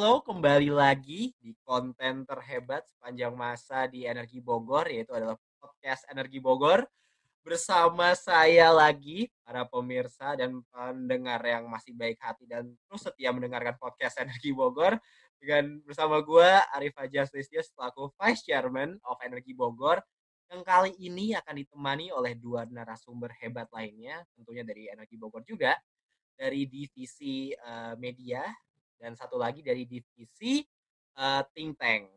Halo, kembali lagi di konten terhebat sepanjang masa di Energi Bogor, yaitu adalah podcast Energi Bogor. Bersama saya lagi, para pemirsa dan pendengar yang masih baik hati dan terus setia mendengarkan podcast Energi Bogor. Dengan bersama gue, Arif Hajar Listio, selaku Vice Chairman of Energi Bogor. Yang kali ini akan ditemani oleh dua narasumber hebat lainnya, tentunya dari Energi Bogor juga, dari divisi uh, media dan satu lagi dari divisi uh, think tank.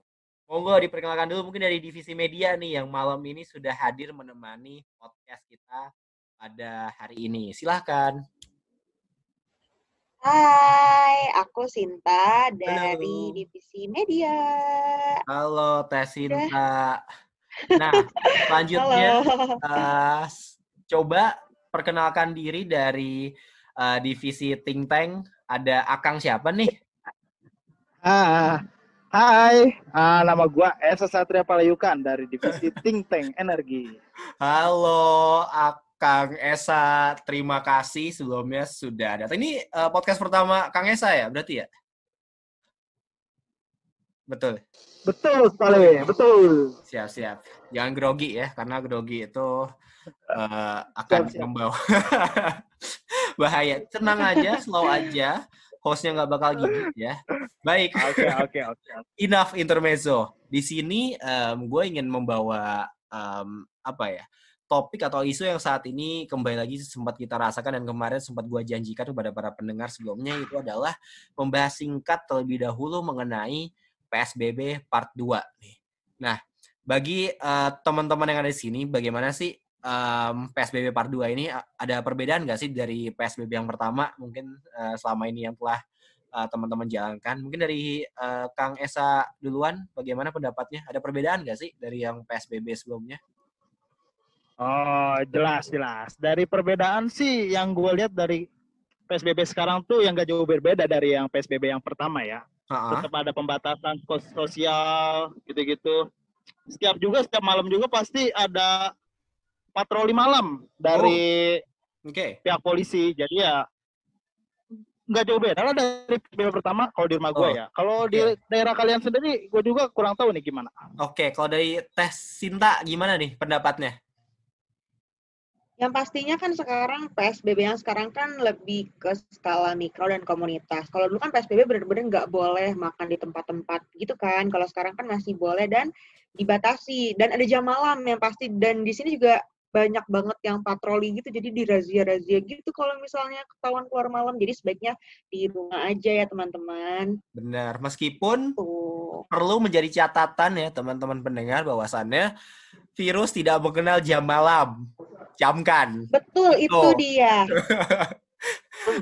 Monggo diperkenalkan dulu mungkin dari divisi media nih yang malam ini sudah hadir menemani podcast kita pada hari ini. Silahkan. Hai, aku Sinta dari Halo. divisi media. Halo Teh Sinta. Nah, selanjutnya uh, coba perkenalkan diri dari uh, divisi think tank ada Akang siapa nih? Ah, hai, ah, nama gua Esa Satria Palayukan dari divisi Think Tank Energi. Halo, Akang Esa, terima kasih sebelumnya sudah datang. Ini uh, podcast pertama Kang Esa ya, berarti ya? Betul. Betul sekali, betul. Siap, siap. Jangan grogi ya, karena grogi itu uh, akan siap, siap. membawa bahaya. Tenang aja, slow aja. Hostnya nggak bakal gigit ya. Baik. Oke, oke, oke. Enough intermezzo. Di sini um, gue ingin membawa um, apa ya? topik atau isu yang saat ini kembali lagi sempat kita rasakan dan kemarin sempat gue janjikan kepada para pendengar sebelumnya itu adalah membahas singkat terlebih dahulu mengenai PSBB part 2 nih. Nah, bagi uh, teman-teman yang ada di sini bagaimana sih um, PSBB Part 2 ini ada perbedaan nggak sih dari PSBB yang pertama mungkin uh, selama ini yang telah uh, teman-teman jalankan? Mungkin dari uh, Kang Esa duluan, bagaimana pendapatnya? Ada perbedaan nggak sih dari yang PSBB sebelumnya? Oh, jelas, jelas. Dari perbedaan sih yang gue lihat dari PSBB sekarang tuh yang gak jauh berbeda dari yang PSBB yang pertama ya. Uh-huh. Tetap ada pembatasan sosial gitu-gitu. Setiap juga, setiap malam juga pasti ada patroli malam dari oh. okay. pihak polisi. Jadi ya nggak jauh beda lah dari PSBB pertama kalau di rumah gue oh. ya. Kalau okay. di daerah kalian sendiri, gue juga kurang tahu nih gimana. Oke, okay. kalau dari tes Sinta gimana nih pendapatnya? Yang pastinya kan sekarang PSBB yang sekarang kan lebih ke skala mikro dan komunitas. Kalau dulu kan PSBB benar-benar nggak boleh makan di tempat-tempat gitu kan. Kalau sekarang kan masih boleh dan dibatasi dan ada jam malam yang pasti dan di sini juga banyak banget yang patroli gitu jadi dirazia-razia gitu kalau misalnya ketahuan keluar malam. Jadi sebaiknya di rumah aja ya teman-teman. Benar meskipun Tuh. perlu menjadi catatan ya teman-teman pendengar bahwasannya virus tidak mengenal jam malam. Camkan betul itu Tuh. dia.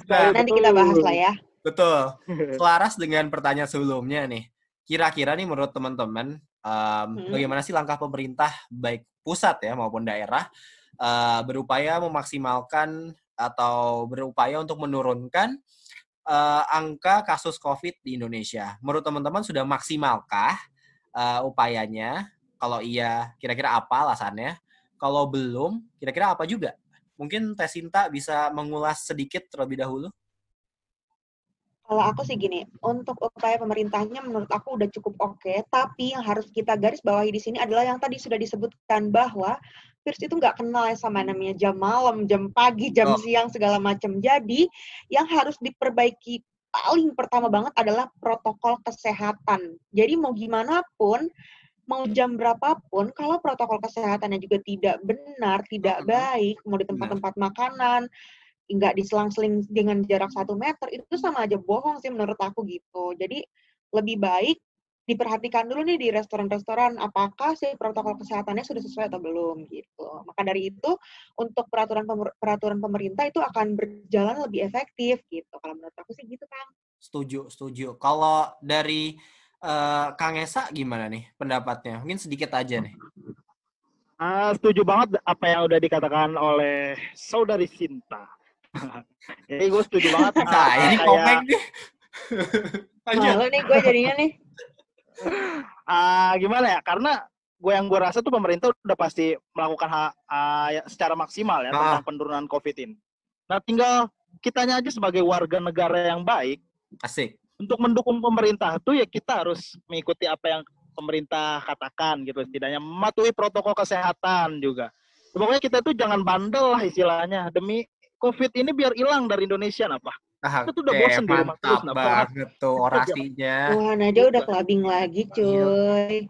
Nah, nanti kita bahas lah ya. Betul. Selaras dengan pertanyaan sebelumnya nih. Kira-kira nih menurut teman-teman um, hmm. bagaimana sih langkah pemerintah baik pusat ya maupun daerah uh, berupaya memaksimalkan atau berupaya untuk menurunkan uh, angka kasus COVID di Indonesia. Menurut teman-teman sudah maksimalkah uh, upayanya? Kalau iya, kira-kira apa alasannya? Kalau belum, kira-kira apa juga? Mungkin Tesinta bisa mengulas sedikit terlebih dahulu. Kalau aku sih gini, untuk upaya pemerintahnya menurut aku udah cukup oke, okay, tapi yang harus kita garis bawahi di sini adalah yang tadi sudah disebutkan bahwa virus itu nggak kenal ya sama namanya jam malam, jam pagi, jam oh. siang segala macam. Jadi yang harus diperbaiki paling pertama banget adalah protokol kesehatan. Jadi mau gimana pun, mau jam berapapun, kalau protokol kesehatannya juga tidak benar, tidak baik, mau di tempat-tempat makanan, nggak diselang-seling dengan jarak satu meter itu sama aja bohong sih menurut aku gitu. Jadi lebih baik diperhatikan dulu nih di restoran-restoran apakah sih protokol kesehatannya sudah sesuai atau belum gitu. Maka dari itu untuk peraturan peraturan pemerintah itu akan berjalan lebih efektif gitu. Kalau menurut aku sih gitu kang. Setuju setuju. Kalau dari uh, Kang Esa gimana nih pendapatnya? Mungkin sedikit aja nih. Uh, setuju banget apa yang udah dikatakan oleh saudari Sinta. Jadi gue setuju banget. Nah, ini kayak... komen nih. Malu nih gue jadinya nih. Uh, gimana ya? Karena gue yang gue rasa tuh pemerintah udah pasti melakukan ha, uh, secara maksimal ya ah. tentang penurunan COVID ini. Nah, tinggal kitanya aja sebagai warga negara yang baik. Asik. untuk mendukung pemerintah itu ya kita harus mengikuti apa yang pemerintah katakan gitu setidaknya mematuhi protokol kesehatan juga pokoknya kita tuh jangan bandel lah istilahnya demi covid ini biar hilang dari Indonesia napa Ah, kita tuh udah bosen di rumah terus napa banget tuh orasinya. Tuhan aja udah clubbing lagi cuy.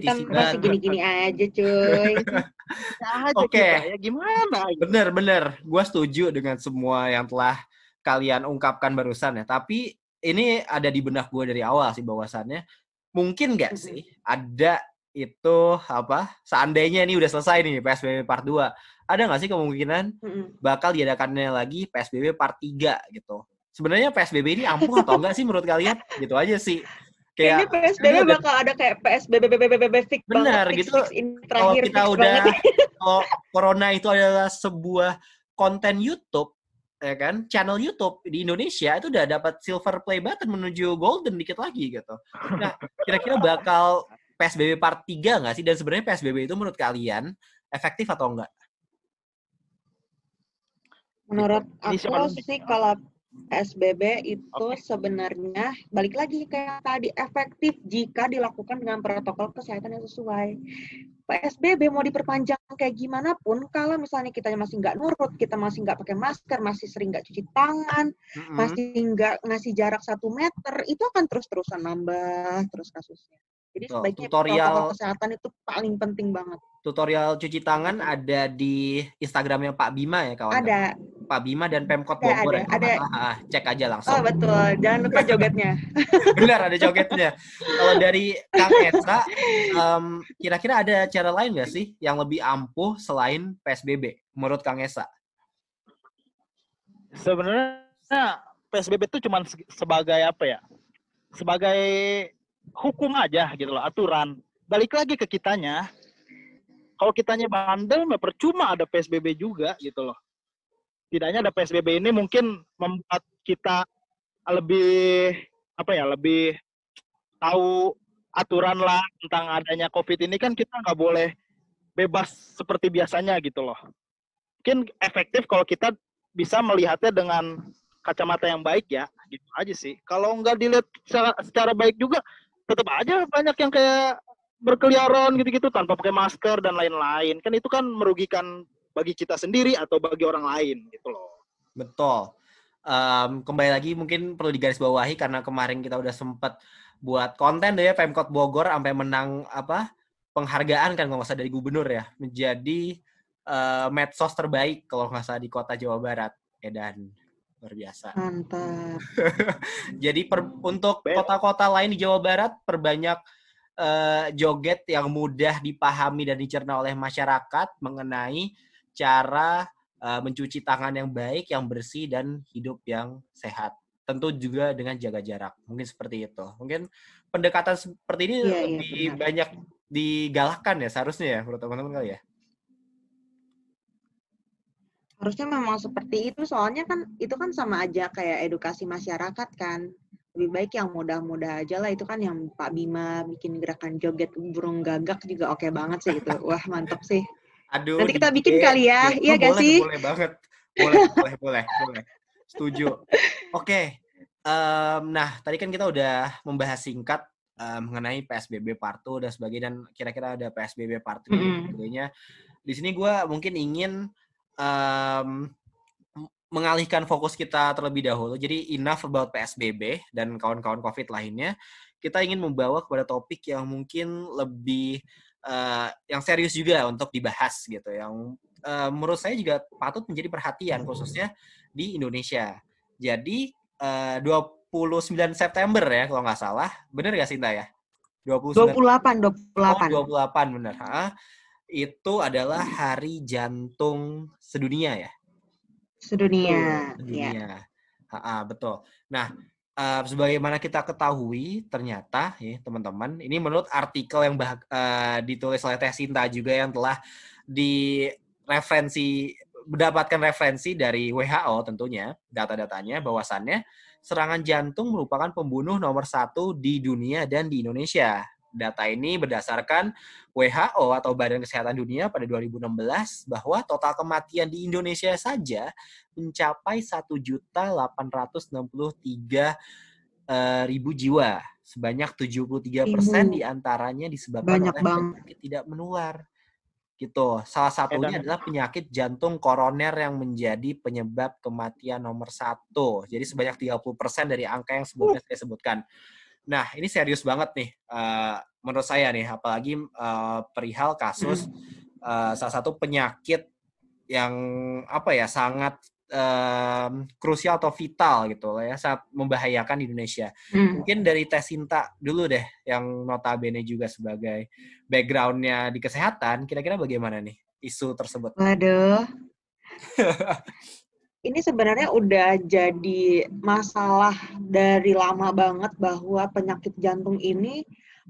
Kita masih gini-gini aja cuy. Oke, okay. ya gimana? Bener bener, gue setuju dengan semua yang telah kalian ungkapkan barusan ya. Tapi ini ada di benak gue dari awal sih bahwasannya. Mungkin nggak sih ada itu apa seandainya ini udah selesai nih PSBB part 2 ada nggak sih kemungkinan bakal diadakannya lagi PSBB part 3 gitu sebenarnya PSBB ini ampuh atau enggak sih menurut kalian gitu aja sih kayak Kayaknya PSBB udah, bakal ada kayak PSBB BBB fix benar banget, gitu fix, fix kalau kita udah kalau corona itu adalah sebuah konten YouTube ya kan channel YouTube di Indonesia itu udah dapat silver play button menuju golden dikit lagi gitu. Nah, kira-kira bakal PSBB part 3 nggak sih? Dan sebenarnya PSBB itu menurut kalian efektif atau enggak? Menurut aku sih kalau PSBB itu sebenarnya balik lagi kayak tadi efektif jika dilakukan dengan protokol kesehatan yang sesuai. PSBB mau diperpanjang kayak gimana pun, kalau misalnya kita masih nggak nurut, kita masih nggak pakai masker, masih sering nggak cuci tangan, mm-hmm. masih nggak ngasih jarak satu meter, itu akan terus-terusan nambah terus kasusnya. Jadi Tuh, sebaiknya tutorial protokol kesehatan itu paling penting banget. Tutorial cuci tangan ada di Instagramnya Pak Bima ya kawan? Ada. Pak Bima dan Pemkot Bogor ada, ya. Ada. Ah, cek aja langsung. Oh betul, jangan lupa jogetnya. Benar ada jogetnya. Kalau dari Kang Esa, um, kira-kira ada cara lain nggak sih yang lebih ampuh selain PSBB menurut Kang Esa? Sebenarnya PSBB itu cuma sebagai apa ya? Sebagai hukum aja gitu loh, aturan. Balik lagi ke kitanya. Kalau kitanya bandel, percuma ada PSBB juga gitu loh. Tidaknya ada PSBB ini mungkin membuat kita lebih apa ya, lebih tahu aturan lah tentang adanya COVID ini kan kita nggak boleh bebas seperti biasanya gitu loh. Mungkin efektif kalau kita bisa melihatnya dengan kacamata yang baik ya, gitu aja sih. Kalau nggak dilihat secara, secara baik juga, tetap aja banyak yang kayak berkeliaran gitu-gitu tanpa pakai masker dan lain-lain. Kan itu kan merugikan bagi kita sendiri atau bagi orang lain gitu loh. Betul. Um, kembali lagi mungkin perlu digarisbawahi karena kemarin kita udah sempat buat konten deh ya Pemkot Bogor sampai menang apa penghargaan kan kalau nggak salah dari gubernur ya menjadi uh, medsos terbaik kalau nggak salah di kota Jawa Barat ya dan luar biasa. Mantap. Jadi per, untuk kota-kota lain di Jawa Barat perbanyak uh, joget yang mudah dipahami dan dicerna oleh masyarakat mengenai cara uh, mencuci tangan yang baik, yang bersih dan hidup yang sehat. Tentu juga dengan jaga jarak. Mungkin seperti itu. Mungkin pendekatan seperti ini yeah, iya, lebih yeah, banyak digalakkan ya seharusnya ya menurut teman-teman kali ya harusnya memang seperti itu soalnya kan itu kan sama aja kayak edukasi masyarakat kan. Lebih baik yang mudah-mudah aja lah itu kan yang Pak Bima bikin gerakan joget burung gagak juga oke okay banget sih itu. Wah mantap sih. Aduh, nanti kita bikin kali ya iya gak sih? boleh banget. Boleh boleh boleh boleh. Setuju. Oke okay. um, nah tadi kan kita udah membahas singkat um, mengenai PSBB part 2 dan sebagainya dan kira-kira ada PSBB part 3 mm -hmm. dan sebagainya. Di sini gue mungkin ingin um, mengalihkan fokus kita terlebih dahulu. Jadi enough about PSBB dan kawan-kawan COVID lainnya. Kita ingin membawa kepada topik yang mungkin lebih uh, yang serius juga untuk dibahas gitu. Yang uh, menurut saya juga patut menjadi perhatian khususnya di Indonesia. Jadi uh, 29 September ya kalau nggak salah. Bener nggak Sinta ya? 29. 28, 28. Oh, 28 bener. Ha? Itu adalah hari jantung sedunia ya. Sedunia. Sedunia. Ya. Ha, betul. Nah, uh, sebagaimana kita ketahui, ternyata ya teman-teman, ini menurut artikel yang bah, uh, ditulis oleh Teh Sinta juga yang telah direferensi mendapatkan referensi dari WHO tentunya data-datanya bahwasannya serangan jantung merupakan pembunuh nomor satu di dunia dan di Indonesia Data ini berdasarkan WHO atau Badan Kesehatan Dunia pada 2016 bahwa total kematian di Indonesia saja mencapai 1.863 uh, uh, ribu jiwa. Sebanyak 73 persen di antaranya disebabkan Banyak oleh bang. penyakit tidak menular. Gitu. Salah satunya adalah penyakit jantung koroner yang menjadi penyebab kematian nomor satu. Jadi sebanyak 30 persen dari angka yang sebelumnya saya sebutkan. Nah, ini serius banget nih uh, menurut saya nih, apalagi uh, perihal kasus uh, salah satu penyakit yang apa ya sangat um, krusial atau vital gitu ya sangat membahayakan di Indonesia. Hmm. Mungkin dari tes Sinta dulu deh yang notabene juga sebagai backgroundnya di kesehatan, kira-kira bagaimana nih isu tersebut? Waduh. ini sebenarnya udah jadi masalah dari lama banget bahwa penyakit jantung ini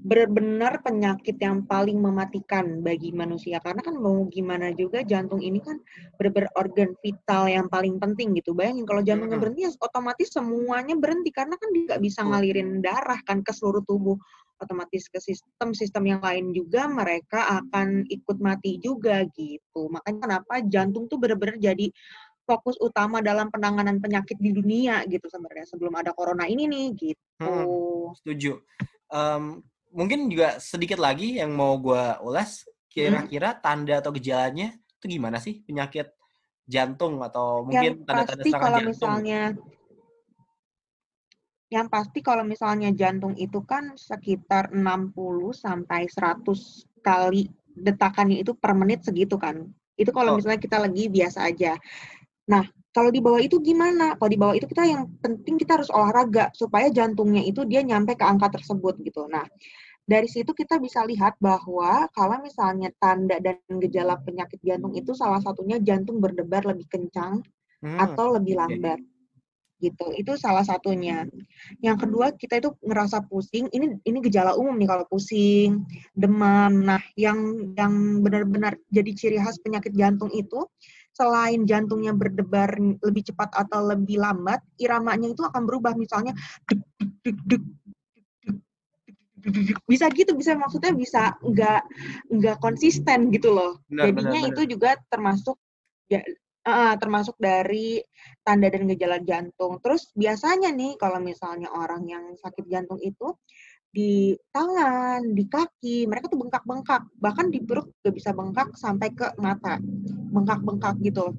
benar-benar penyakit yang paling mematikan bagi manusia. Karena kan mau gimana juga jantung ini kan benar-benar organ vital yang paling penting gitu. Bayangin kalau jantungnya berhenti ya otomatis semuanya berhenti. Karena kan dia nggak bisa ngalirin darah kan ke seluruh tubuh. Otomatis ke sistem-sistem yang lain juga mereka akan ikut mati juga gitu. Makanya kenapa jantung tuh benar-benar jadi fokus utama dalam penanganan penyakit di dunia gitu sebenarnya sebelum ada corona ini nih gitu. Hmm, setuju. Um, mungkin juga sedikit lagi yang mau gue ulas kira-kira tanda atau gejalanya itu gimana sih penyakit jantung atau mungkin tanda-tanda serangan kalau jantung misalnya yang pasti kalau misalnya jantung itu kan sekitar 60 sampai 100 kali detakannya itu per menit segitu kan. Itu kalau oh. misalnya kita lagi biasa aja. Nah, kalau di bawah itu gimana? Kalau di bawah itu kita yang penting kita harus olahraga supaya jantungnya itu dia nyampe ke angka tersebut gitu. Nah, dari situ kita bisa lihat bahwa kalau misalnya tanda dan gejala penyakit jantung itu salah satunya jantung berdebar lebih kencang hmm. atau lebih lambat. Gitu. Itu salah satunya. Yang kedua, kita itu ngerasa pusing. Ini ini gejala umum nih kalau pusing, demam. Nah, yang yang benar-benar jadi ciri khas penyakit jantung itu selain jantungnya berdebar lebih cepat atau lebih lambat, iramanya itu akan berubah. Misalnya deg, deg, deg, bisa gitu bisa maksudnya bisa nggak nggak konsisten gitu loh. Benar, jadinya benar, itu juga termasuk ya uh, termasuk dari tanda dan gejala jantung. Terus biasanya nih kalau misalnya orang yang sakit jantung itu di tangan, di kaki, mereka tuh bengkak-bengkak. Bahkan di perut juga bisa bengkak sampai ke mata. Bengkak-bengkak gitu.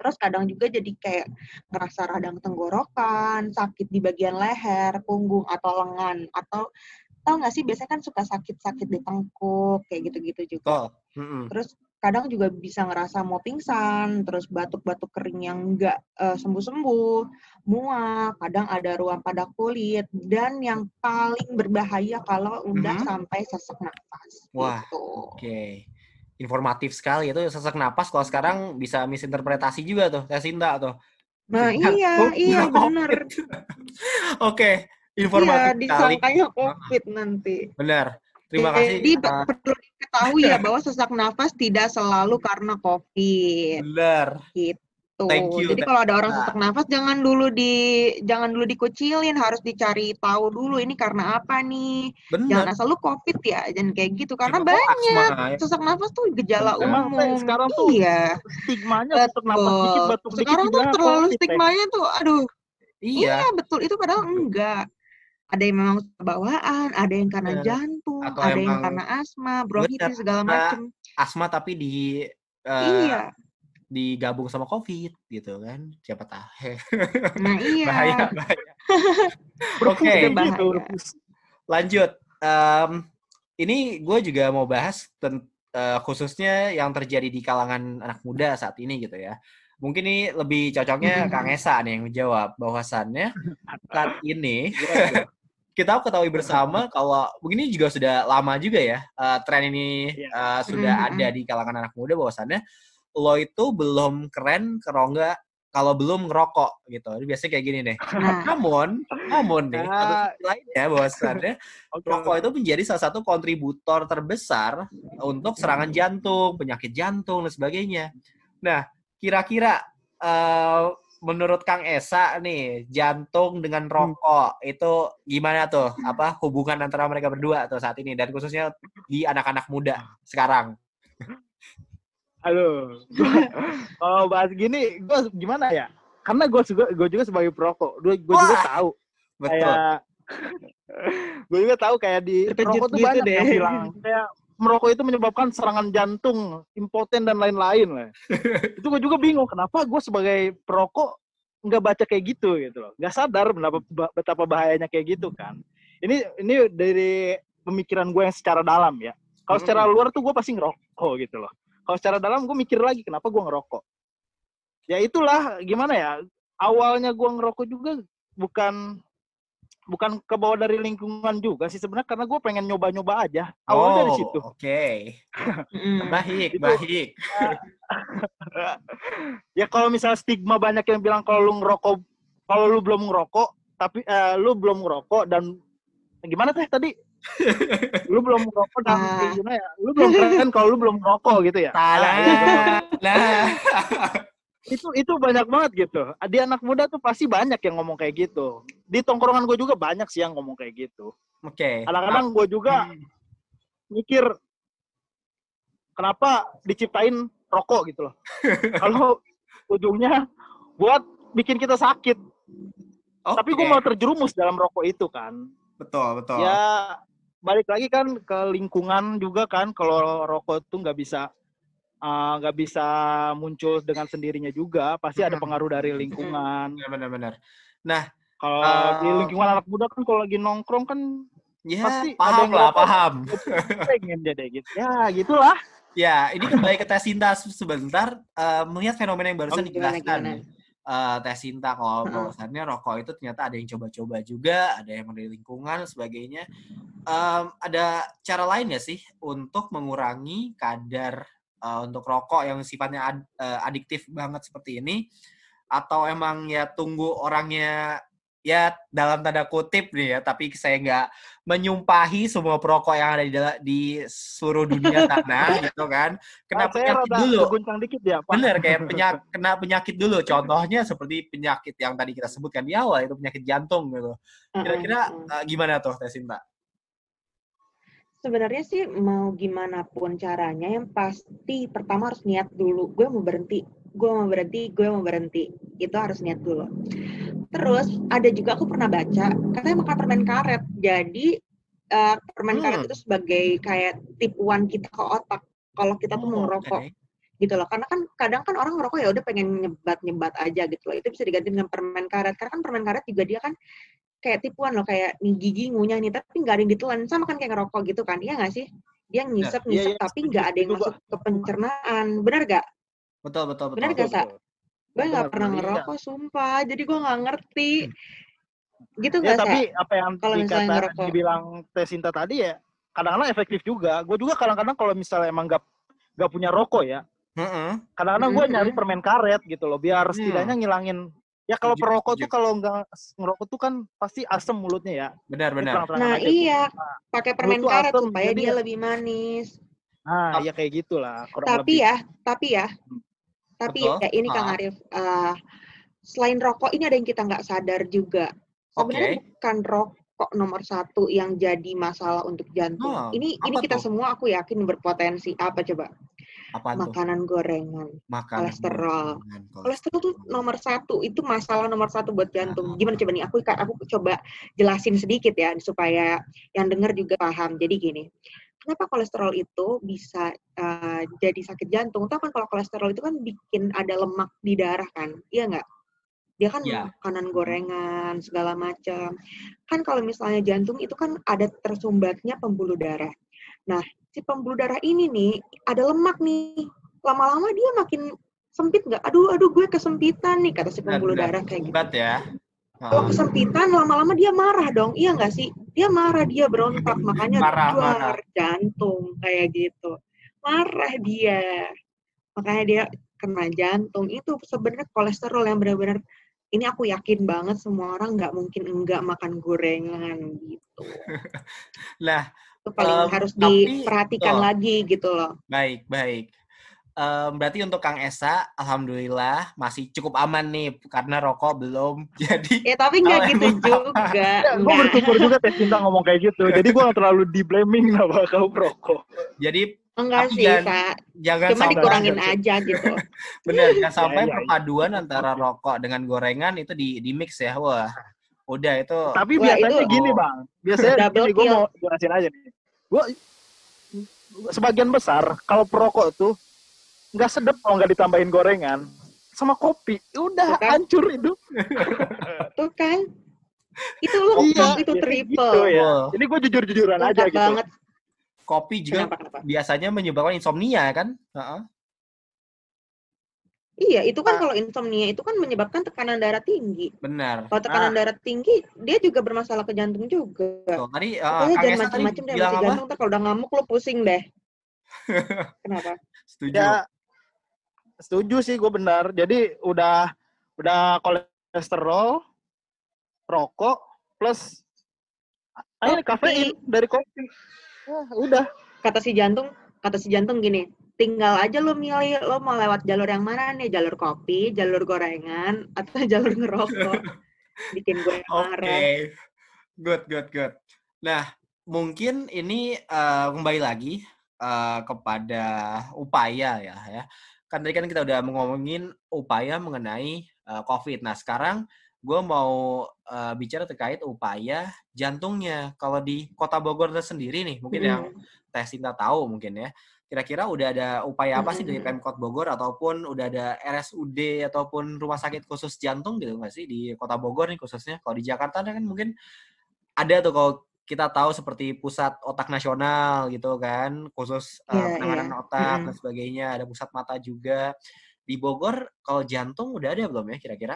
Terus kadang juga jadi kayak ngerasa radang tenggorokan, sakit di bagian leher, punggung, atau lengan. Atau tau gak sih biasanya kan suka sakit-sakit di tengkuk, kayak gitu-gitu juga. Oh. Mm -hmm. Terus kadang juga bisa ngerasa mau pingsan, terus batuk-batuk kering yang enggak uh, sembuh-sembuh, muak, kadang ada ruam pada kulit, dan yang paling berbahaya kalau udah mm -hmm. sampai sesak nafas. Wah, gitu. oke. Okay. Informatif sekali itu sesak napas kalau sekarang bisa misinterpretasi juga tuh, tes Sinta tuh. Nah iya, iya benar. Oke, informatif iya, disangkanya COVID nanti. Benar. Terima kasih. Jadi uh, perlu diketahui ya bahwa sesak nafas tidak selalu karena COVID. Benar. Gitu. Thank you. Jadi kalau ada orang sesak nafas jangan dulu di jangan dulu dikucilin, harus dicari tahu dulu ini karena apa nih. Benar. Jangan asal lu COVID ya, jangan kayak gitu karena Cuma banyak asma, ya. sesak nafas tuh gejala Benar. umum. Sekarang tuh iya. stigmanya sesak nafas dikit batuk Sekarang tuh terlalu COVID, stigmanya tuh aduh. Iya. iya betul itu padahal enggak ada yang memang bawaan, ada yang karena Bener. jantung, Atau ada yang karena asma, bronkitis segala macam. Asma tapi di uh, iya. digabung sama covid gitu kan siapa tahu. Nah iya. Bahaya bahaya. Oke. Okay. lanjut um, ini gue juga mau bahas ten, uh, khususnya yang terjadi di kalangan anak muda saat ini gitu ya. Mungkin ini lebih cocoknya Kang Esa nih yang menjawab bahwasannya saat ini kita ketahui bersama kalau begini juga sudah lama juga ya uh, tren ini uh, sudah mm -hmm. ada di kalangan anak muda bahwasannya lo itu belum keren kalau enggak kalau belum ngerokok gitu. Jadi biasanya kayak gini nih. Nah. Namun, namun nih, nah. lainnya bahwasannya okay. rokok itu menjadi salah satu kontributor terbesar untuk serangan jantung, penyakit jantung dan sebagainya. Nah, kira-kira uh, menurut Kang Esa nih jantung dengan rokok hmm. itu gimana tuh apa hubungan antara mereka berdua tuh saat ini dan khususnya di anak-anak muda sekarang. Halo, kalau bahas gini, gue gimana ya? Karena gue juga gue juga sebagai perokok, gue juga tahu. Betul. Kayak gue juga tahu kayak di rokok tuh gitu banyak deh. yang bilang kayak merokok itu menyebabkan serangan jantung, impoten dan lain-lain lah. itu gue juga bingung kenapa gue sebagai perokok nggak baca kayak gitu gitu loh, nggak sadar betapa, betapa bahayanya kayak gitu kan. Ini ini dari pemikiran gue yang secara dalam ya. Kalau hmm. secara luar tuh gue pasti ngerokok gitu loh. Kalau secara dalam gue mikir lagi kenapa gue ngerokok. Ya itulah gimana ya. Awalnya gue ngerokok juga bukan bukan ke bawah dari lingkungan juga sih sebenarnya karena gue pengen nyoba-nyoba aja awal oh, dari situ. Oke, okay. baik, baik. ya kalau misalnya stigma banyak yang bilang kalau lu ngerokok, kalau lu belum ngerokok, tapi uh, lu belum ngerokok dan gimana teh tadi? lu belum ngerokok dan nah. gimana ya? Lu belum keren kalau lu belum ngerokok gitu ya? Nah, nah itu itu banyak banget gitu. Di anak muda tuh pasti banyak yang ngomong kayak gitu. Di tongkrongan gue juga banyak sih yang ngomong kayak gitu. Oke. Okay. Kadang-kadang gue juga hmm. mikir kenapa diciptain rokok gitu loh. Kalau ujungnya buat bikin kita sakit. Okay. Tapi gue mau terjerumus dalam rokok itu kan. Betul, betul. Ya balik lagi kan ke lingkungan juga kan kalau rokok tuh nggak bisa nggak uh, bisa muncul dengan sendirinya juga pasti ada pengaruh dari lingkungan. Benar-benar nah kalau uh, di lingkungan anak muda kan kalau lagi nongkrong kan ya pasti paham ada lah paham. Pengen jadi gitu. Ya gitulah. Ya ini kembali ke tes cinta sebentar. Uh, melihat fenomena yang barusan oh, dijelaskan. Uh, tes cinta kalau bahwasannya rokok itu ternyata ada yang coba-coba juga, ada yang dari lingkungan sebagainya. Um, ada cara lain ya sih untuk mengurangi kadar uh, untuk rokok yang sifatnya ad, uh, adiktif banget seperti ini. Atau emang ya tunggu orangnya ya dalam tanda kutip nih ya tapi saya nggak menyumpahi semua perokok yang ada di, di seluruh dunia tanah gitu kan. Kena nah, penyakit dulu. dikit ya, Pak. bener kayak penyak, kena penyakit dulu. Contohnya seperti penyakit yang tadi kita sebutkan di awal itu penyakit jantung gitu. Kira-kira uh, gimana tuh Tesinta? Sebenarnya sih mau gimana pun caranya yang pasti pertama harus niat dulu. Gue mau berhenti, gue mau berhenti, gue mau berhenti. Itu harus niat dulu. Terus ada juga aku pernah baca katanya makan permen karet. Jadi uh, permen hmm. karet itu sebagai kayak tipuan kita ke otak kalau kita tuh oh, mau ngerokok. Okay gitu loh karena kan kadang kan orang ngerokok ya udah pengen nyebat nyebat aja gitu loh itu bisa diganti dengan permen karet karena kan permen karet juga dia kan kayak tipuan loh kayak nih gigi ngunyah nih tapi nggak ada yang ditelan. Sama kan kayak ngerokok gitu kan iya nggak sih? Dia ngisep nah, ngisep iya, iya, tapi nggak ada yang masuk ke pencernaan. Benar gak betul betul betul benar gak sa? gue nggak pernah ngerokok sumpah. Jadi gue nggak ngerti. Hmm. gitu nggak ya, tapi apa yang kalau misalnya ngerokok. dibilang Tesinta tadi ya kadang-kadang efektif juga. Gue juga kadang-kadang kalau misalnya emang nggak nggak punya rokok ya kadang-kadang gue nyari permen karet gitu loh biar setidaknya ngilangin Ya kalau perokok tuh kalau nggak ngerokok tuh kan pasti asem mulutnya ya. Benar benar. Nah iya, pakai permen karet supaya dia lebih manis. Nah, ya kayak gitulah. Tapi lebih. ya, tapi ya, hmm. tapi Betul? ya ini Kang ah. Arif, uh, selain rokok ini ada yang kita nggak sadar juga. Sebenarnya okay. bukan rokok nomor satu yang jadi masalah untuk jantung. Oh, ini ini kita tuh? semua aku yakin berpotensi. Apa coba? Apa makanan tuh? gorengan, makanan kolesterol. Gorengan, kolesterol tuh nomor satu, itu masalah nomor satu buat jantung. Gimana coba nih? Aku aku coba jelasin sedikit ya supaya yang dengar juga paham. Jadi gini, kenapa kolesterol itu bisa uh, jadi sakit jantung? Tahu kan kalau kolesterol itu kan bikin ada lemak di darah kan, iya nggak? Dia kan yeah. makanan gorengan segala macam. Kan kalau misalnya jantung itu kan ada tersumbatnya pembuluh darah. Nah, si pembuluh darah ini nih ada lemak nih. Lama-lama dia makin sempit nggak? Aduh aduh gue kesempitan nih kata si pembuluh benar, darah kayak gitu. ya? Kalau kesempitan? Lama-lama dia marah dong. Iya nggak sih? Dia marah dia berontak. Makanya marah, marah. jantung kayak gitu. Marah dia. Makanya dia kena jantung. Itu sebenarnya kolesterol yang benar-benar ini aku yakin banget semua orang nggak mungkin enggak makan gorengan gitu. nah, itu paling um, harus tapi, diperhatikan oh, lagi gitu loh. Baik, baik. Um, berarti untuk Kang Esa, alhamdulillah masih cukup aman nih karena rokok belum jadi. Ya tapi nggak gitu juga. ya, gue bersyukur juga tes cinta ngomong kayak gitu. Jadi gue nggak terlalu di blaming sama kau rokok. Jadi Enggak sih, jangan. Jangan Cuma sampai dikurangin aja gitu. Bener, jangan sampai ya, ya, perpaduan ya. antara rokok dengan gorengan itu di di mix ya. Wah, Udah itu. Tapi Wah, biasanya itu, gini, Bang. Biasanya gini, gue mau jelasin aja nih. Gue sebagian besar kalau perokok tuh nggak sedep kalau nggak ditambahin gorengan sama kopi udah kan? hancur itu tuh kan itu lu iya, itu iya, triple gitu ya. ini gue jujur jujuran aja gitu banget. kopi juga kenapa, kenapa? biasanya menyebabkan insomnia kan uh -uh. Iya, itu kan nah. kalau insomnia itu kan menyebabkan tekanan darah tinggi. Benar. Kalau tekanan nah. darah tinggi, dia juga bermasalah ke jantung juga. Tuh, tadi uh, jangan macam-macam deh masih jantung. Ntar kalau udah ngamuk lo pusing deh. Kenapa? Setuju. Ya, setuju sih gue benar. Jadi udah udah kolesterol, rokok plus ayo kafein dari kopi. Ah, udah. Kata si jantung, kata si jantung gini, tinggal aja lo milih lo mau lewat jalur yang mana nih? Jalur kopi jalur gorengan atau jalur ngerokok? Bikin gue marah. Oke. Okay. good good good. Nah mungkin ini uh, kembali lagi uh, kepada upaya ya ya. Kan tadi kan kita udah ngomongin upaya mengenai uh, covid. Nah sekarang gue mau uh, bicara terkait upaya jantungnya. Kalau di kota Bogor sendiri nih mungkin hmm. yang tes Sinta tahu mungkin ya kira-kira udah ada upaya apa sih dari Pemkot Bogor ataupun udah ada RSUD ataupun rumah sakit khusus jantung gitu nggak sih di Kota Bogor nih khususnya? Kalau di Jakarta kan mungkin ada tuh kalau kita tahu seperti pusat otak nasional gitu kan, khusus uh, yeah, penanganan yeah. otak mm. dan sebagainya, ada pusat mata juga. Di Bogor kalau jantung udah ada belum ya kira-kira?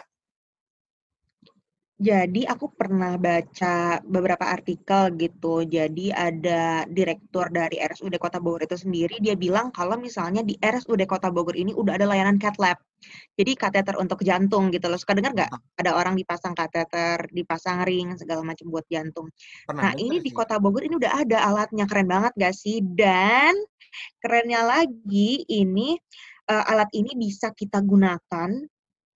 Jadi aku pernah baca beberapa artikel gitu. Jadi ada direktur dari RSUD Kota Bogor itu sendiri dia bilang kalau misalnya di RSUD Kota Bogor ini udah ada layanan cat lab. Jadi kateter untuk jantung gitu loh. Suka dengar nggak? Ada orang dipasang kateter, dipasang ring segala macam buat jantung. Pernah nah ini di Kota Bogor ini udah ada alatnya keren banget gak sih? Dan kerennya lagi ini uh, alat ini bisa kita gunakan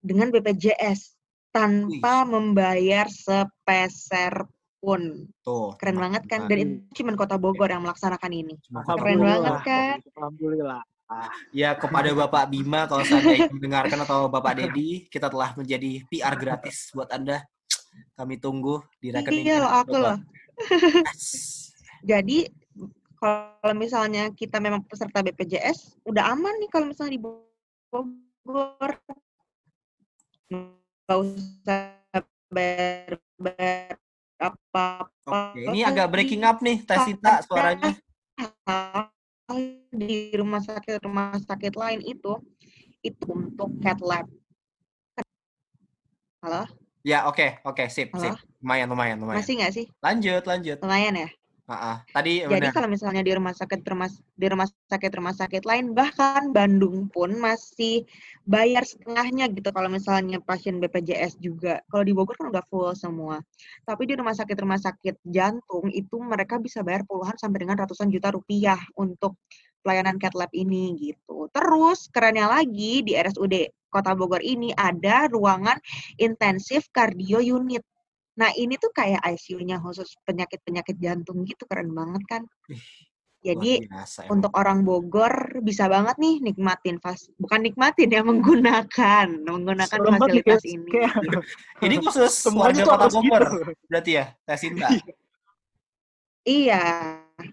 dengan BPJS tanpa Wih. membayar sepeser pun. Tuh. Keren banget kan? Dan itu cuma Kota Bogor yang melaksanakan ini. Keren banget kan? Alhamdulillah. Ya kepada Bapak Bima kalau saya mendengarkan atau Bapak Dedi, kita telah menjadi PR gratis buat Anda. Kami tunggu di rekening. Iya loh, aku loh. Jadi kalau misalnya kita memang peserta BPJS, udah aman nih kalau misalnya di Bogor nggak usah bayar, bayar apa apa Oke, ini agak breaking up nih Tesita suaranya. di rumah sakit rumah sakit lain itu itu untuk cat lab. Halo? Ya oke okay, oke okay, sip halo? sip. Lumayan lumayan lumayan. Masih nggak sih? Lanjut lanjut. Lumayan ya Uh, tadi jadi kalau misalnya di rumah sakit rumah di rumah sakit rumah sakit lain bahkan Bandung pun masih bayar setengahnya gitu kalau misalnya pasien BPJS juga. Kalau di Bogor kan udah full semua. Tapi di rumah sakit rumah sakit jantung itu mereka bisa bayar puluhan sampai dengan ratusan juta rupiah untuk pelayanan cat lab ini gitu. Terus kerennya lagi di RSUD Kota Bogor ini ada ruangan intensif kardio unit Nah, ini tuh kayak ICU-nya khusus penyakit-penyakit jantung gitu, keren banget kan? Jadi biasa, untuk orang Bogor bisa banget nih nikmatin pas bukan nikmatin ya menggunakan menggunakan Serem fasilitas ya, ini. ini khusus warga Kota Bogor gitu. berarti ya, Tesinta. iya.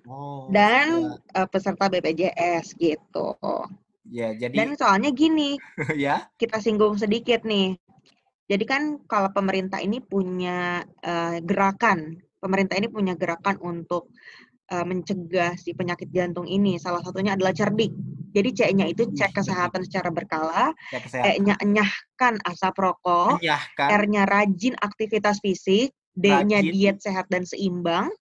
Oh, Dan ya. uh, peserta BPJS gitu. Ya, jadi Dan soalnya gini. ya. Kita singgung sedikit nih. Jadi kan kalau pemerintah ini punya uh, gerakan, pemerintah ini punya gerakan untuk uh, mencegah si penyakit jantung ini. Salah satunya adalah cerdik. Jadi C-nya itu cek kesehatan secara berkala, E-nya enyahkan asap rokok, R-nya rajin aktivitas fisik, D-nya diet sehat dan seimbang,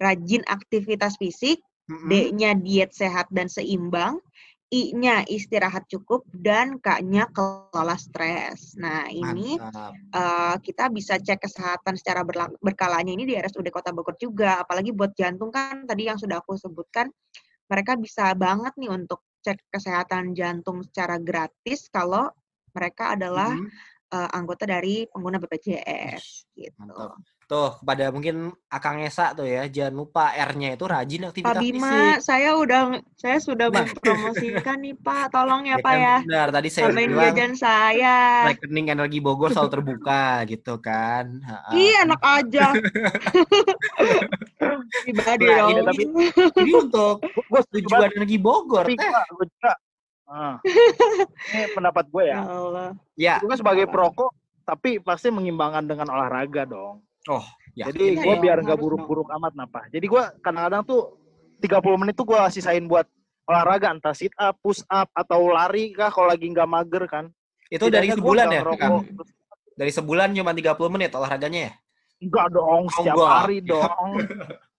rajin aktivitas fisik, D-nya diet sehat dan seimbang, I-nya istirahat cukup dan K-nya kelola stres. Nah, ini uh, kita bisa cek kesehatan secara berkalanya ini di RSUD Kota Bogor juga. Apalagi buat jantung kan tadi yang sudah aku sebutkan, mereka bisa banget nih untuk cek kesehatan jantung secara gratis kalau mereka adalah mm -hmm. uh, anggota dari pengguna BPJS gitu. Mantap. Tuh, kepada mungkin Akang Esa tuh ya, jangan lupa R-nya itu rajin aktivitas Pak Bima, fisik. saya udah saya sudah nah. mempromosikan nih Pak, tolong ya, ya Pak kan, ya. Benar, tadi saya Sampai bilang jajan saya. Rekening energi Bogor selalu terbuka gitu kan. Iya, enak aja. Pribadi nah, Ini, tapi ini untuk tujuan energi Bogor. Tapi, eh. gue juga Ah. Ini pendapat gue ya. Ya Allah. Ya. Gue sebagai perokok, tapi pasti mengimbangkan dengan olahraga dong. Oh, ya. Jadi gue ya, biar nggak buruk-buruk amat napa. Jadi gue kadang-kadang tuh 30 menit tuh gue sisain buat olahraga entah sit up, push up atau lari kah kalau lagi nggak mager kan. Itu dari sebulan ya? Kan? Dari sebulan cuma 30 menit olahraganya ya? Enggak dong, oh, setiap oh, hari dong.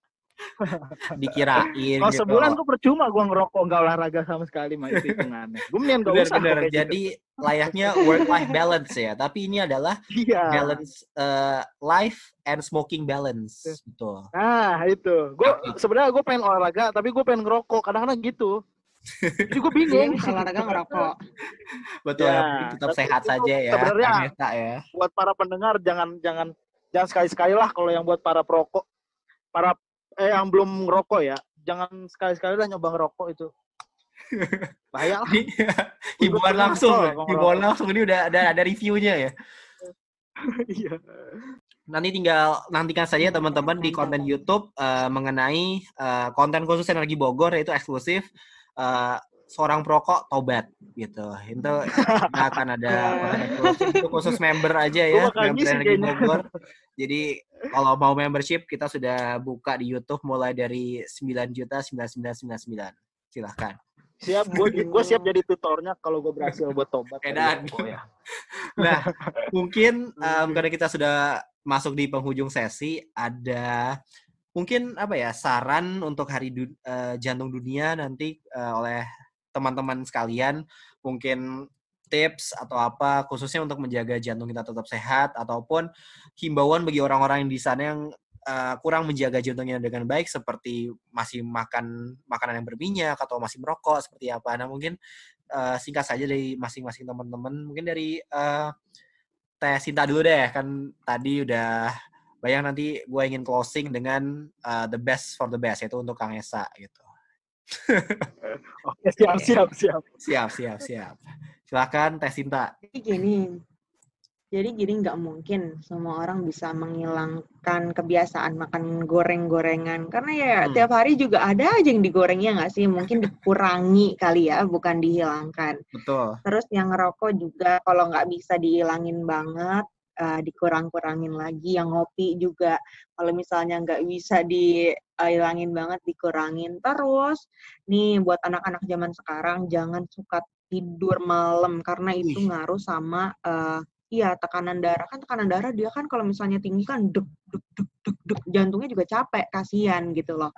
dikirain kalau gitu. sebulan tuh percuma gue ngerokok nggak olahraga sama sekali mah itu hitungannya gue mendingan gak usah bener. jadi gitu. layaknya work life balance ya. Tapi ini adalah iya. balance uh, life and smoking balance gitu. Nah itu. Gue sebenarnya gue pengen olahraga tapi gue pengen ngerokok. Kadang-kadang gitu. Jadi gue bingung. Iya, olahraga ngerokok. Betul ya, tetap sehat saja ya sebenarnya ya. buat para pendengar jangan jangan jangan sekali-sekali lah kalau yang buat para perokok para eh yang belum ngerokok ya, jangan sekali-sekali lah nyoba ngerokok itu. Bahaya lah. hiburan langsung, ya? hiburan langsung ini udah ada ada reviewnya ya. Iya. Nanti tinggal nantikan saja teman-teman di konten YouTube uh, mengenai uh, konten khusus energi Bogor yaitu eksklusif uh, seorang perokok tobat gitu. Itu akan ada khusus, itu khusus member aja ya, member energi Bogor. Jadi kalau mau membership kita sudah buka di YouTube mulai dari sembilan juta sembilan sembilan sembilan sembilan. Silahkan. Siap, gue gue siap jadi tutornya kalau gue berhasil buat tobat. Edan. Oh, ya. Nah, mungkin um, karena kita sudah masuk di penghujung sesi, ada mungkin apa ya saran untuk hari du uh, jantung dunia nanti uh, oleh teman-teman sekalian mungkin tips atau apa khususnya untuk menjaga jantung kita tetap sehat ataupun himbauan bagi orang-orang yang di sana yang uh, kurang menjaga jantungnya dengan baik seperti masih makan makanan yang berminyak atau masih merokok seperti apa. Nah mungkin uh, singkat saja dari masing-masing teman-teman mungkin dari uh, Teh Sinta dulu deh kan tadi udah bayang nanti gue ingin closing dengan uh, the best for the best yaitu untuk Kang Esa gitu. Oke siap siap siap siap siap siap. Silakan Teh Sinta. Jadi gini, jadi gini nggak mungkin semua orang bisa menghilangkan kebiasaan makan goreng-gorengan karena ya hmm. tiap hari juga ada aja yang digorengnya nggak sih mungkin dikurangi kali ya bukan dihilangkan. Betul. Terus yang ngerokok juga kalau nggak bisa dihilangin banget uh, dikurang-kurangin lagi. Yang ngopi juga kalau misalnya nggak bisa dihilangin banget dikurangin. Terus nih buat anak-anak zaman sekarang jangan suka tidur malam karena itu ngaruh sama uh, iya tekanan darah kan tekanan darah dia kan kalau misalnya tinggi kan duk duk duk duk duk jantungnya juga capek kasihan gitu loh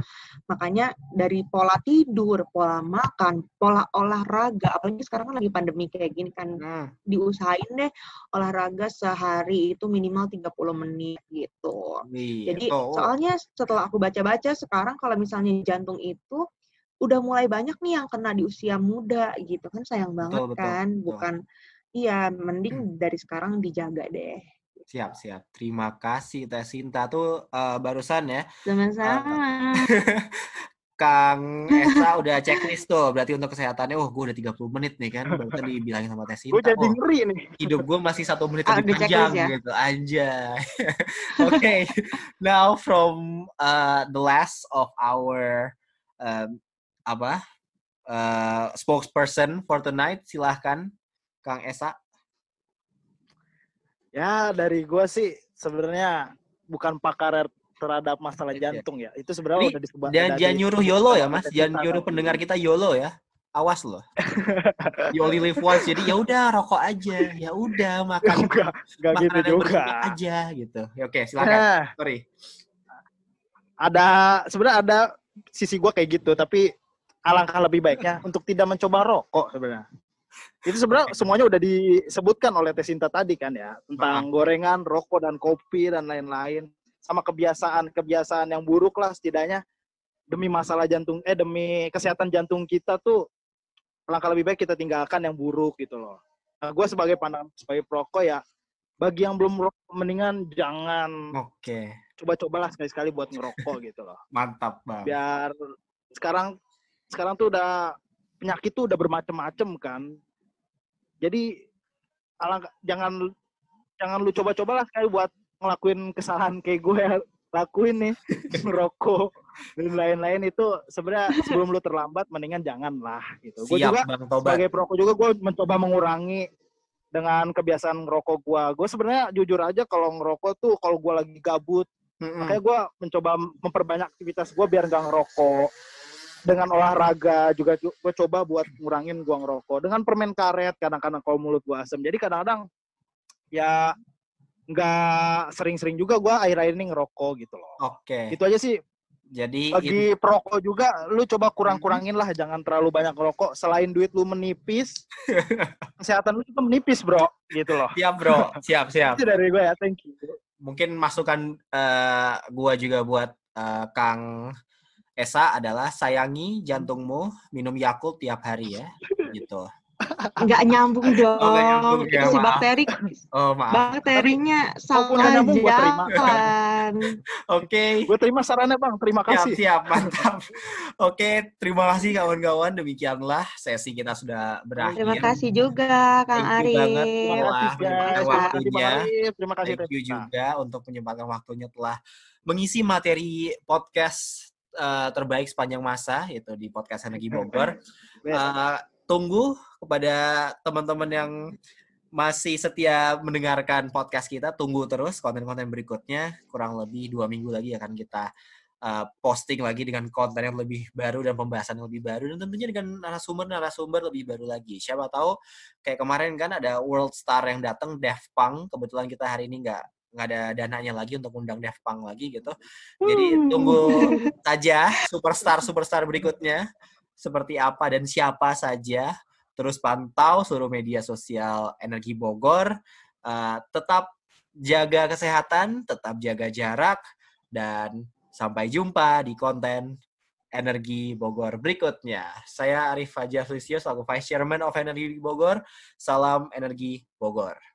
makanya dari pola tidur pola makan pola olahraga apalagi sekarang kan lagi pandemi kayak gini kan hmm. diusahain deh olahraga sehari itu minimal 30 menit gitu Nih, jadi oh. soalnya setelah aku baca-baca sekarang kalau misalnya jantung itu udah mulai banyak nih yang kena di usia muda gitu kan sayang banget betul, kan betul, bukan iya mending hmm. dari sekarang dijaga deh siap siap terima kasih Teh Sinta tuh uh, barusan ya sama-sama uh, Kang Esa udah checklist tuh, berarti untuk kesehatannya, oh gue udah 30 menit nih kan, baru tadi dibilangin sama Teh Sinta. Gue jadi oh, ngeri nih. Hidup gue masih satu menit ah, lebih panjang ya? gitu, aja. Oke, okay. now from uh, the last of our um, apa uh, spokesperson for tonight silahkan Kang Esa. Ya dari gue sih sebenarnya bukan pakar terhadap masalah jantung ya. Itu sebenarnya udah disebut dan jangan nyuruh YOLO ya mas. jangan nyuruh pendengar kita YOLO ya. Awas loh. You only live once jadi ya udah rokok aja. Ya udah makan enggak, enggak gitu juga. aja gitu. Ya, oke silakan. Nah, sorry. Ada sebenarnya ada sisi gue kayak gitu tapi alangkah lebih baiknya untuk tidak mencoba rokok sebenarnya. Itu sebenarnya semuanya udah disebutkan oleh Tesinta tadi kan ya tentang gorengan, rokok dan kopi dan lain-lain sama kebiasaan-kebiasaan yang buruk lah setidaknya demi masalah jantung eh demi kesehatan jantung kita tuh alangkah lebih baik kita tinggalkan yang buruk gitu loh. Nah, gue sebagai pandangan sebagai perokok ya bagi yang belum merokok mendingan jangan oke okay. coba-cobalah sekali-sekali buat ngerokok gitu loh mantap bang biar sekarang sekarang tuh udah penyakit tuh udah bermacam-macam kan jadi alangkah jangan jangan lu coba-cobalah sekali buat ngelakuin kesalahan kayak gue lakuin nih ngerokok dan lain-lain itu sebenarnya sebelum lu terlambat mendingan jangan lah gitu. Gue juga bang, sebagai perokok juga gue mencoba mengurangi dengan kebiasaan ngerokok gue. Gue sebenarnya jujur aja kalau ngerokok tuh kalau gue lagi gabut, mm-hmm. makanya gue mencoba memperbanyak aktivitas gue biar gak ngerokok. Dengan olahraga juga gue coba buat ngurangin gue ngerokok. Dengan permen karet kadang-kadang kalau mulut gue asem. Jadi kadang-kadang ya nggak sering-sering juga gue akhir-akhir ini ngerokok gitu loh. Oke. Okay. Itu aja sih. Jadi bagi in... perokok juga, lu coba kurang-kurangin lah, jangan terlalu banyak rokok. Selain duit lu menipis, kesehatan lu juga menipis bro, gitu loh. Siap bro, siap siap. Itu dari gue ya, thank you. Mungkin masukan uh, gue juga buat uh, Kang Esa adalah sayangi jantungmu, minum Yakult tiap hari ya, gitu. Nggak nyambung dong. Oh, nyambung, ya, si bakteri. Oh, maaf. Bakterinya salah jalan. Oke. Gue terima sarannya, Bang. Terima kasih. Siap, siap mantap. Oke, terima kasih kawan-kawan. Demikianlah sesi kita sudah berakhir. Terima kasih juga, Kang Ari. Terima kasih. Waktunya. Terima kasih. Thank you juga untuk menyempatkan waktunya telah mengisi materi podcast uh, terbaik sepanjang masa itu di podcast Energi Bogor. Uh, tunggu kepada teman-teman yang masih setia mendengarkan podcast kita. Tunggu terus konten-konten berikutnya. Kurang lebih dua minggu lagi akan kita uh, posting lagi dengan konten yang lebih baru dan pembahasan yang lebih baru dan tentunya dengan narasumber-narasumber lebih baru lagi. Siapa tahu kayak kemarin kan ada World Star yang datang, Def Punk. Kebetulan kita hari ini nggak nggak ada dananya lagi untuk undang Def Punk lagi gitu. Jadi tunggu saja superstar superstar berikutnya seperti apa dan siapa saja. Terus pantau seluruh media sosial Energi Bogor. Uh, tetap jaga kesehatan, tetap jaga jarak, dan sampai jumpa di konten Energi Bogor berikutnya. Saya Arif Fajar Felisio, selaku Vice Chairman of Energi Bogor. Salam Energi Bogor.